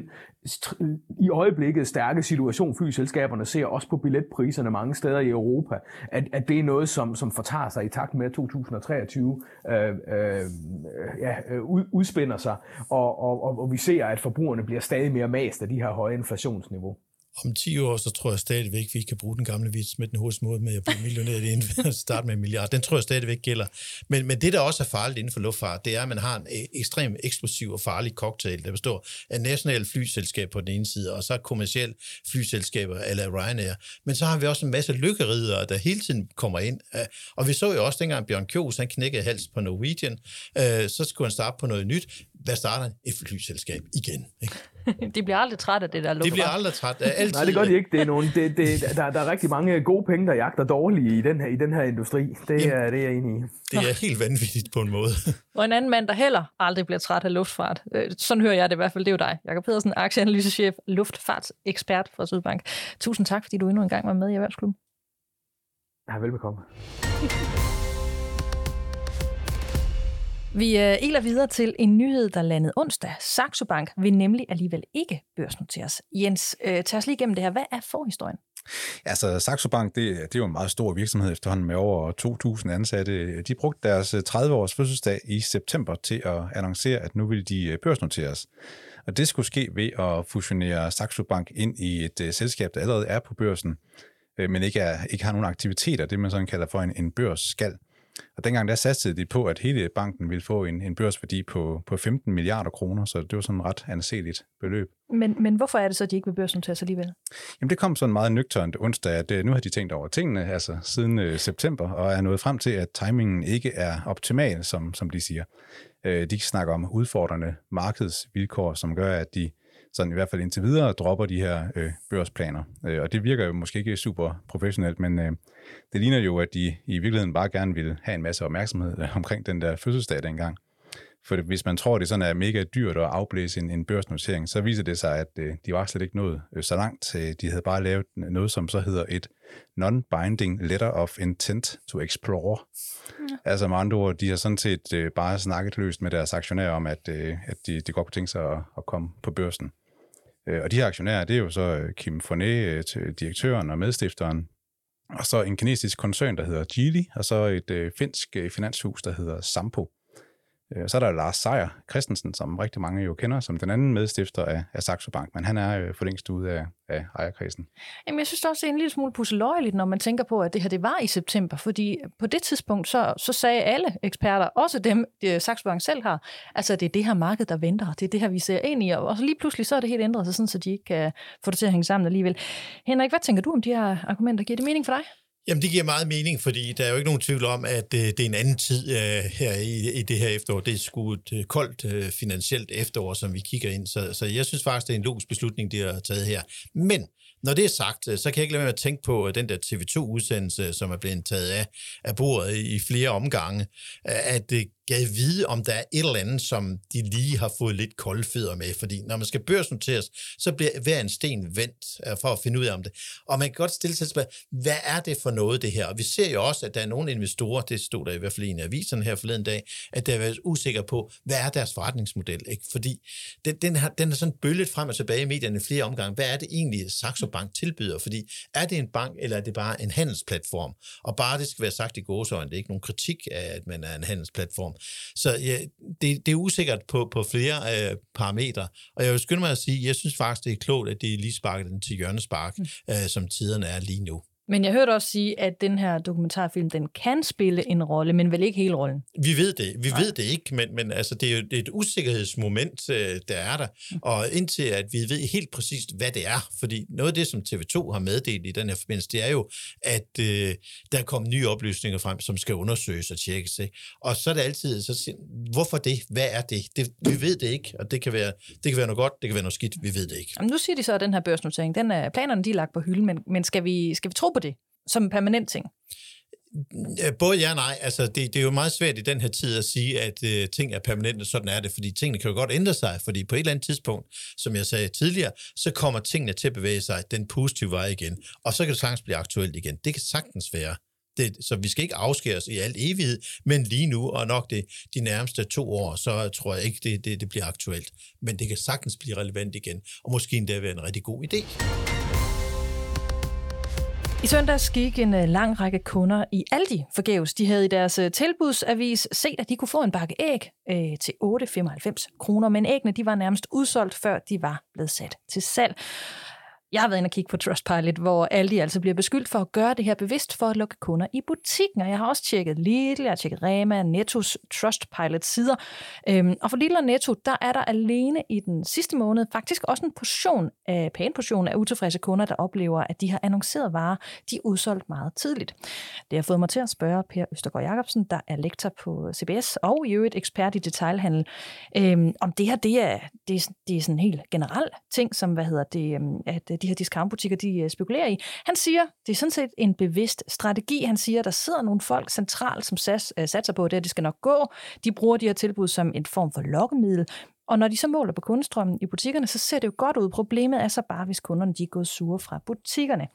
i øjeblikket stærke situation, flyselskaberne ser også på billetpriserne mange steder i Europa, at, at det er noget, som, som fortager sig i takt med, at 2023 øh, øh, ja, øh, udspænder sig, og, og, og vi ser, at forbrugerne bliver stadig mere mast af de her høje inflationsniveau om 10 år, så tror jeg stadigvæk, at vi kan bruge den gamle vits med den hurtigste måde med at blive millionær inden at starte med en milliard. Den tror jeg stadigvæk gælder. Men, men det, der også er farligt inden for luftfart, det er, at man har en øh, ekstrem eksplosiv og farlig cocktail, der består af nationale flyselskab på den ene side, og så kommersielle flyselskaber, eller Ryanair. Men så har vi også en masse lykkeridere, der hele tiden kommer ind. Øh, og vi så jo også dengang Bjørn Kjos, han knækkede hals på Norwegian, øh, så skulle han starte på noget nyt. Hvad starter et flyselskab igen? Ikke? *laughs* de bliver aldrig træt af det der luftfart. De bliver aldrig træt af altid. Nej, det gør de ikke. Det er nogle, det, det, der, der er rigtig mange gode penge, der jagter dårlige i den her, i den her industri. Det, Jamen, er, det er jeg enig i. Det er helt vanvittigt på en måde. *laughs* Og en anden mand, der heller aldrig bliver træt af luftfart. Øh, sådan hører jeg det i hvert fald. Det er jo dig, Jakob Pedersen, aktieanalysechef, luftfartsekspert fra Sydbank. Tusind tak, fordi du endnu en gang var med i Erhvervsklubben. Ja, velbekomme. *laughs* Vi øh, videre til en nyhed, der landede onsdag. Saxo Bank vil nemlig alligevel ikke børsnoteres. Jens, øh, tag os lige igennem det her. Hvad er forhistorien? Altså, Saxo Bank, det, det er jo en meget stor virksomhed efterhånden med over 2.000 ansatte. De brugte deres øh, 30-års fødselsdag i september til at annoncere, at nu ville de øh, børsnoteres. Og det skulle ske ved at fusionere Saxo Bank ind i et uh, selskab, der allerede er på børsen, øh, men ikke, er, ikke har nogen aktiviteter, det man sådan kalder for en, en børsskal. Og dengang der satte de på, at hele banken ville få en, en børsværdi på, på 15 milliarder kroner, så det var sådan et ret anseligt beløb. Men, men hvorfor er det så, at de ikke vil børsnotere alligevel? Jamen det kom sådan meget nøgternt onsdag, at øh, nu har de tænkt over tingene, altså siden øh, september, og er nået frem til, at timingen ikke er optimal, som, som de siger. Øh, de snakker om udfordrende markedsvilkår, som gør, at de sådan i hvert fald indtil videre dropper de her øh, børsplaner. Øh, og det virker jo måske ikke super professionelt, men øh, det ligner jo, at de i virkeligheden bare gerne vil have en masse opmærksomhed øh, omkring den der fødselsdag dengang. For hvis man tror, det sådan er mega dyrt at afblæse en, en børsnotering, så viser det sig, at øh, de var slet ikke nået øh, så langt. Øh, de havde bare lavet noget, som så hedder et non-binding letter of intent to explore. Ja. Altså med andre ord, de har sådan set øh, bare snakket løst med deres aktionærer om, at, øh, at de, de godt kunne tænke sig at, at komme på børsen. Øh, og de her aktionærer, det er jo så øh, Kim Fournet, øh, direktøren og medstifteren, og så en kinesisk koncern, der hedder Geely, og så et øh, finsk øh, finanshus, der hedder Sampo. Øh, så er der Lars Seier Christensen, som rigtig mange jo kender, som den anden medstifter af, af Saxo Bank, men han er jo for længst ude af, af ejerkredsen. Jamen, jeg synes også, det er en lille smule pusseløjeligt, når man tænker på, at det her det var i september, fordi på det tidspunkt, så, så sagde alle eksperter, også dem, øh, Saxo Bank selv har, altså det er det her marked, der venter, det er det her, vi ser ind i, og så lige pludselig så er det helt ændret sig, sådan, så de ikke kan få det til at hænge sammen alligevel. Henrik, hvad tænker du om de her argumenter? Giver det mening for dig? Jamen, det giver meget mening, fordi der er jo ikke nogen tvivl om, at øh, det er en anden tid øh, her i, i det her efterår. Det er sgu et øh, koldt øh, finansielt efterår, som vi kigger ind. Så, så jeg synes faktisk, det er en logisk beslutning, de har taget her. Men når det er sagt, øh, så kan jeg ikke lade være med at tænke på øh, den der TV2-udsendelse, som er blevet taget af, af bordet i flere omgange, at det gav vide, om der er et eller andet, som de lige har fået lidt koldfødder med. Fordi når man skal børsnoteres, så bliver hver en sten vendt øh, for at finde ud af om det. Og man kan godt stille sig spørgsmål, hvad er det for noget, det her? Og vi ser jo også, at der er nogle investorer, det stod der i hvert fald i en af aviserne her forleden dag, at der er været usikre på, hvad er deres forretningsmodel? Ikke? Fordi den, den, har, den er sådan bøllet frem og tilbage i medierne flere omgange. Hvad er det egentlig, Saxo Bank tilbyder? Fordi er det en bank, eller er det bare en handelsplatform? Og bare det skal være sagt i gåsøjne, det er ikke nogen kritik af, at man er en handelsplatform. Så ja, det, det er usikkert på, på flere øh, parametre. Og jeg vil skynde mig at sige, jeg synes faktisk, det er klogt, at det er lige sparket den til hjørnespark, mm. øh, som tiderne er lige nu. Men jeg hørte også sige, at den her dokumentarfilm, den kan spille en rolle, men vel ikke hele rollen. Vi ved det. Vi Nej. ved det ikke, men, men altså, det er jo et usikkerhedsmoment, øh, der er der. Mm. Og indtil at vi ved helt præcist, hvad det er, fordi noget af det, som TV2 har meddelt i den her forbindelse, det er jo, at øh, der kommer nye oplysninger frem, som skal undersøges og tjekkes. Ikke? Og så er det altid, så, hvorfor det? Hvad er det? det? Vi ved det ikke, og det kan, være, det kan være noget godt, det kan være noget skidt, vi ved det ikke. Jamen, nu siger de så, at den her børsnotering, den er, planerne de er lagt på hylden, men, men skal, vi, skal vi tro på det som en permanent ting? Både ja og nej. Altså, det, det er jo meget svært i den her tid at sige, at øh, ting er permanente, sådan er det, fordi tingene kan jo godt ændre sig, fordi på et eller andet tidspunkt, som jeg sagde tidligere, så kommer tingene til at bevæge sig den positive vej igen, og så kan det sagtens blive aktuelt igen. Det kan sagtens være. Det, så vi skal ikke afskære os i al evighed, men lige nu, og nok det, de nærmeste to år, så tror jeg ikke, det, det, det bliver aktuelt. Men det kan sagtens blive relevant igen, og måske endda være en rigtig god idé. I søndags gik en øh, lang række kunder i Aldi forgæves. De havde i deres øh, tilbudsavis set, at de kunne få en bakke æg øh, til 8,95 kroner, men æggene de var nærmest udsolgt, før de var blevet sat til salg. Jeg har været inde og kigge på Trustpilot, hvor Aldi altså bliver beskyldt for at gøre det her bevidst for at lukke kunder i butikken. Og jeg har også tjekket Lidl, jeg har tjekket Rema, Nettos Trustpilot sider. Øhm, og for Lidl og Netto, der er der alene i den sidste måned faktisk også en portion af, pæn portion af utilfredse kunder, der oplever, at de har annonceret varer, de er udsolgt meget tidligt. Det har fået mig til at spørge Per Østergaard Jacobsen, der er lektor på CBS og i øvrigt ekspert i detailhandel, øhm, om det her det er, det er, det er sådan en helt generel ting, som hvad hedder det, øhm, at de her discountbutikker de øh, spekulerer i. Han siger, det er sådan set en bevidst strategi. Han siger, der sidder nogle folk centralt, som SAS, øh, satser på, at det skal nok gå. De bruger de her tilbud som en form for lokkemiddel. Og når de så måler på kundestrømmen i butikkerne, så ser det jo godt ud. Problemet er så bare, hvis kunderne de er gået sure fra butikkerne.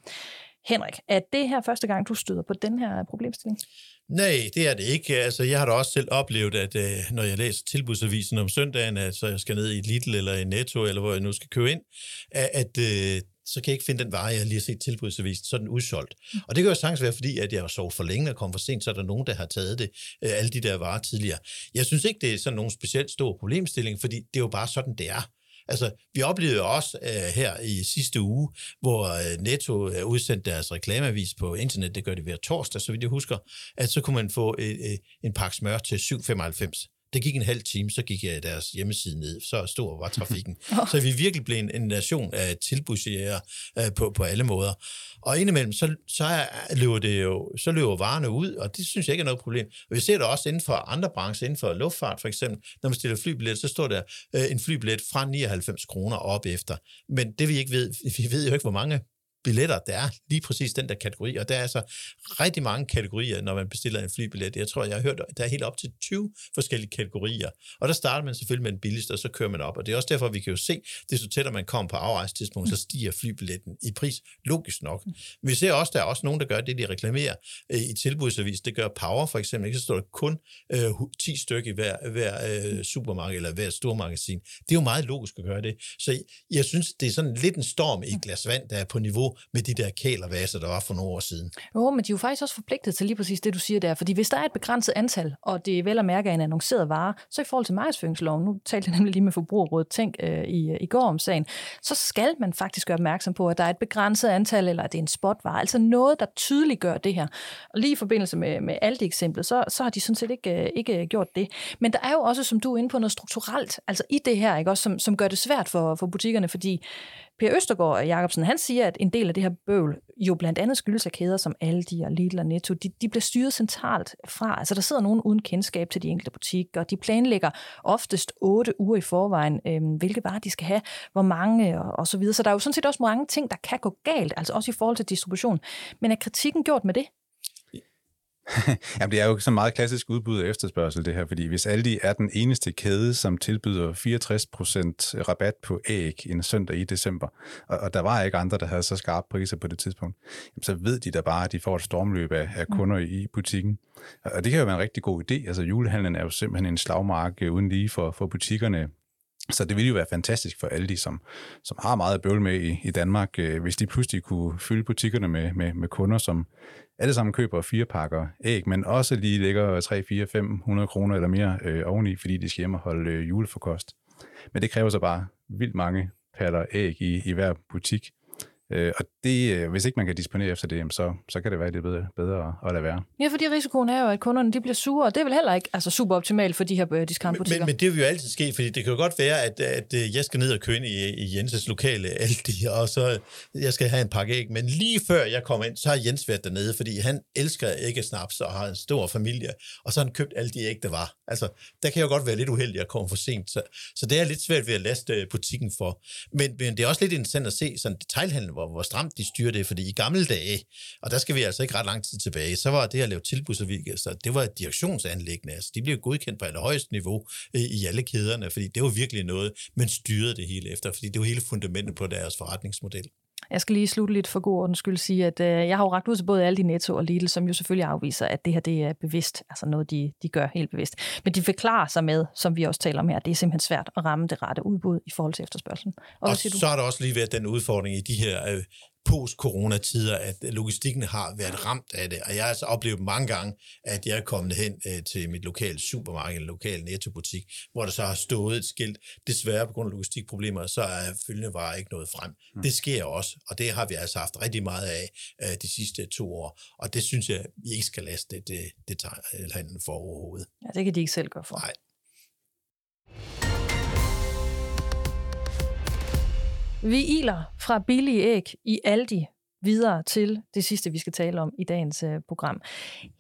Henrik, er det her første gang, du støder på den her øh, problemstilling? Nej, det er det ikke. Altså, jeg har da også selv oplevet, at øh, når jeg læser tilbudsavisen om søndagen, at så jeg skal ned i Lidl eller i Netto, eller hvor jeg nu skal købe ind, at, at øh, så kan jeg ikke finde den vare, jeg lige har set tilbudsavisen, så er den udsolgt. Mm. Og det kan jo sagtens være, fordi at jeg har sovet for længe og kom for sent, så er der nogen, der har taget det, øh, alle de der varer tidligere. Jeg synes ikke, det er sådan nogen specielt stor problemstilling, fordi det er jo bare sådan, det er. Altså, vi oplevede også uh, her i sidste uge, hvor uh, Netto uh, udsendte deres reklameavis på internet, det gør de hver torsdag, så vidt jeg husker, at så kunne man få uh, uh, en pakke smør til 7,95. Det gik en halv time, så gik jeg deres hjemmeside ned. Så stor var *laughs* trafikken. så vi virkelig blev en, en nation af tilbudsjæger uh, på, på alle måder. Og indimellem, så, så løber, det jo, så løber varerne ud, og det synes jeg ikke er noget problem. Og vi ser det også inden for andre brancher, inden for luftfart for eksempel. Når man stiller flybillet, så står der uh, en flybillet fra 99 kroner op efter. Men det vi ikke ved, *laughs* vi ved jo ikke, hvor mange billetter, der er lige præcis den der kategori, og der er altså rigtig mange kategorier, når man bestiller en flybillet. Jeg tror, jeg har hørt, der er helt op til 20 forskellige kategorier, og der starter man selvfølgelig med den billigste, og så kører man op, og det er også derfor, vi kan jo se, det så tættere man kommer på afrejstidspunkt, så stiger flybilletten i pris, logisk nok. Men vi ser også, der er også nogen, der gør det, de reklamerer øh, i tilbudsavis. Det gør Power for eksempel, ikke? så står der kun øh, 10 stykker i hver, hver øh, supermarked eller hver stormagasin. Det er jo meget logisk at gøre det. Så jeg synes, det er sådan lidt en storm i et glas vand, der er på niveau med de der kælervaser, der var for nogle år siden. Jo, men de er jo faktisk også forpligtet til lige præcis det, du siger der. Fordi hvis der er et begrænset antal, og det er vel at mærke en annonceret vare, så i forhold til markedsføringsloven, nu talte jeg nemlig lige med Forbrugerrådet Tænk øh, i, øh, i går om sagen, så skal man faktisk gøre opmærksom på, at der er et begrænset antal, eller at det er en spotvare. Altså noget, der tydeligt gør det her. Og lige i forbindelse med, med alt det så, så har de sådan set ikke, øh, ikke øh, gjort det. Men der er jo også, som du er inde på, noget strukturelt, altså i det her, ikke? Også, som, som gør det svært for, for butikkerne, fordi Per Østergaard Jacobsen, han siger, at en del af det her bøvl jo blandt andet skyldes af kæder som Aldi og Lidl og Netto. De, de bliver styret centralt fra. Altså der sidder nogen uden kendskab til de enkelte butikker. De planlægger oftest otte uger i forvejen, øh, hvilke varer de skal have, hvor mange og, og så videre. Så der er jo sådan set også mange ting, der kan gå galt, altså også i forhold til distribution. Men er kritikken gjort med det? *laughs* Jamen, det er jo så meget klassisk udbud og efterspørgsel, det her, fordi hvis Aldi er den eneste kæde, som tilbyder 64% rabat på æg en søndag i december, og, og der var ikke andre, der havde så skarpe priser på det tidspunkt, jamen, så ved de da bare, at de får et stormløb af, af kunder i butikken. Og det kan jo være en rigtig god idé. Altså, julehandlen er jo simpelthen en slagmark uden lige for, for butikkerne så det ville jo være fantastisk for alle de, som, som har meget bøvl med i, i Danmark, øh, hvis de pludselig kunne fylde butikkerne med, med, med kunder, som alle sammen køber fire pakker æg, men også lige lægger 3, 4, 500 kroner eller mere øh, oveni, fordi de skal hjem og holde øh, juleforkost. Men det kræver så bare vildt mange paller æg i, i hver butik. Øh, og det, øh, hvis ikke man kan disponere efter det, så, så kan det være, det er bedre, bedre at lade være. Ja, fordi risikoen er jo, at kunderne de bliver sure, og det er vel heller ikke altså, super optimalt for de her øh, discountbutikker. Men, men det vil jo altid ske, fordi det kan jo godt være, at, at øh, jeg skal ned og købe ind i, i Jenses lokale Aldi, *laughs* og så jeg skal have en pakke æg. Men lige før jeg kommer ind, så har Jens været dernede, fordi han elsker æggesnaps og har en stor familie, og så har han købt alle de æg, der var. Altså, der kan jo godt være lidt uheldig at komme for sent, så, så det er lidt svært ved at laste butikken for. Men, men det er også lidt interessant at se sådan detailhandel, hvor, hvor stramt de styrer det, fordi i gamle dage, og der skal vi altså ikke ret lang tid tilbage, så var det at lave tilbudsservice, så det var et direktionsanlæggende, altså de blev godkendt på allerhøjeste niveau øh, i alle kæderne, fordi det var virkelig noget, man styrede det hele efter, fordi det var hele fundamentet på deres forretningsmodel. Jeg skal lige slutte lidt for god ordens skyld sige, at øh, jeg har jo ragt ud til både Aldi, Netto og Lidl, som jo selvfølgelig afviser, at det her det er bevidst, altså noget, de, de gør helt bevidst. Men de forklarer sig med, som vi også taler om her, at det er simpelthen svært at ramme det rette udbud i forhold til efterspørgselen. Og, og så har der også lige været den udfordring i de her øh, post-corona-tider, at logistikken har været ramt af det. Og jeg har altså oplevet mange gange, at jeg er kommet hen øh, til mit lokale supermarked eller lokale nettobutik, hvor der så har stået et skilt, desværre på grund af logistikproblemer, så er følgende varer ikke nået frem. Mm. Det sker også, og det har vi altså haft rigtig meget af øh, de sidste to år. Og det synes jeg, vi ikke skal laste det, det, det handlen for overhovedet. Ja, det kan de ikke selv gøre for. Nej. Vi iler fra billige æg i Aldi videre til det sidste, vi skal tale om i dagens øh, program.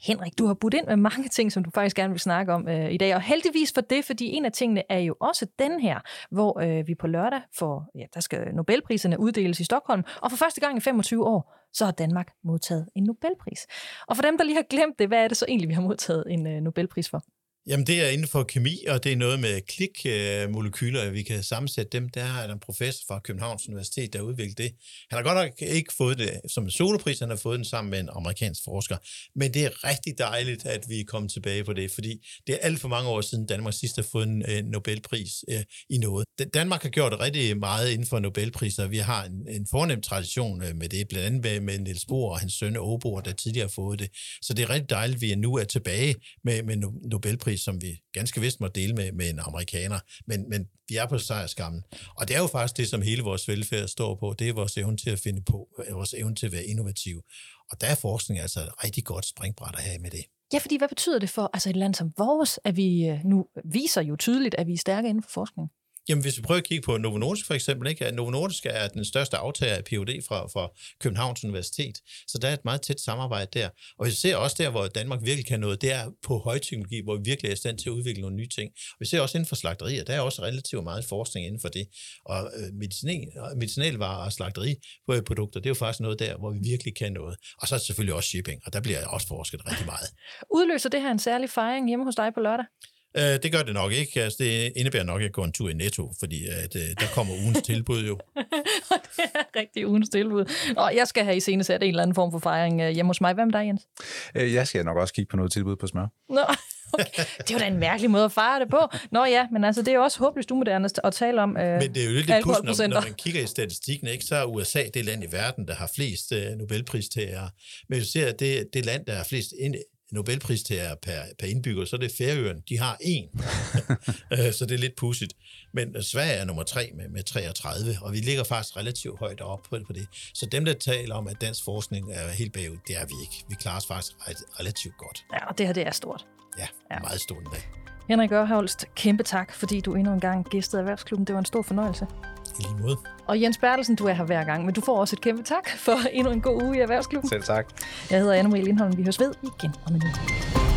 Henrik, du har budt ind med mange ting, som du faktisk gerne vil snakke om øh, i dag, og heldigvis for det, fordi en af tingene er jo også den her, hvor øh, vi på lørdag får, ja, der skal Nobelpriserne uddeles i Stockholm, og for første gang i 25 år, så har Danmark modtaget en Nobelpris. Og for dem, der lige har glemt det, hvad er det så egentlig, vi har modtaget en øh, Nobelpris for? Jamen, det er inden for kemi, og det er noget med klikmolekyler, øh, at vi kan sammensætte dem. Der er der en professor fra Københavns Universitet, der har udviklet det. Han har godt nok ikke fået det som en solopris, han har fået den sammen med en amerikansk forsker. Men det er rigtig dejligt, at vi er kommet tilbage på det, fordi det er alt for mange år siden, Danmark sidst har fået en øh, Nobelpris øh, i noget. Danmark har gjort rigtig meget inden for Nobelpriser. Vi har en, en fornem tradition med det, blandt andet med, Niels Bohr og hans søn Åbo, der tidligere har fået det. Så det er rigtig dejligt, at vi nu er tilbage med, med Nobelpris pris, som vi ganske vist må dele med, med en amerikaner, men, men vi er på sejrskammen. Og det er jo faktisk det, som hele vores velfærd står på, det er vores evne til at finde på, øh, vores evne til at være innovativ. Og der er forskning altså et rigtig godt springbræt at have med det. Ja, fordi hvad betyder det for altså et land som vores, at vi øh, nu viser jo tydeligt, at vi er stærke inden for forskning? Jamen, hvis vi prøver at kigge på Novo Nordisk for eksempel, ikke? Novo Nordisk er den største aftager af Ph.D. Fra, fra Københavns Universitet, så der er et meget tæt samarbejde der. Og vi ser også der, hvor Danmark virkelig kan noget, det er på højteknologi, hvor vi virkelig er i stand til at udvikle nogle nye ting. Vi ser også inden for slagterier, der er også relativt meget forskning inden for det. Og øh, medicinal, medicinalvarer og slagteriprodukter, øh, det er jo faktisk noget der, hvor vi virkelig kan noget. Og så er det selvfølgelig også shipping, og der bliver også forsket rigtig meget. Udløser det her en særlig fejring hjemme hos dig på lørdag? Øh, det gør det nok ikke. Altså, det indebærer nok, at jeg går en tur i Netto, fordi at, øh, der kommer ugens tilbud jo. *laughs* det er rigtig ugens tilbud. Og jeg skal have i scene sat en eller anden form for fejring øh, hjemme hos mig. Hvad med dig, Jens? Øh, jeg skal nok også kigge på noget tilbud på smør. Nå, *laughs* okay. Det er jo da en mærkelig måde at fejre det på. Nå ja, men altså, det er jo også håbløst umoderne at tale om øh, Men det er jo lidt lidt når, når man kigger i statistikken, ikke, så er USA det land i verden, der har flest øh, Nobelpristager. Men vi ser, at det, det land, der har flest Nobelpris til per, per indbygger, så er det Færøerne. De har en. *laughs* Øh, så det er lidt pudsigt. Men Sverige er nummer tre med, med 33, og vi ligger faktisk relativt højt op på, på det. Så dem, der taler om, at dansk forskning er helt bagud, det er vi ikke. Vi klarer os faktisk relativt godt. Ja, og det her det er stort. Ja, ja. meget stort endda. Henrik Ørholst, kæmpe tak, fordi du endnu en gang gæstede Erhvervsklubben. Det var en stor fornøjelse. I lige måde. Og Jens Bertelsen, du er her hver gang, men du får også et kæmpe tak for endnu en god uge i Erhvervsklubben. Selv tak. Jeg hedder Anne-Marie Lindholm. Vi høres ved igen om en uge.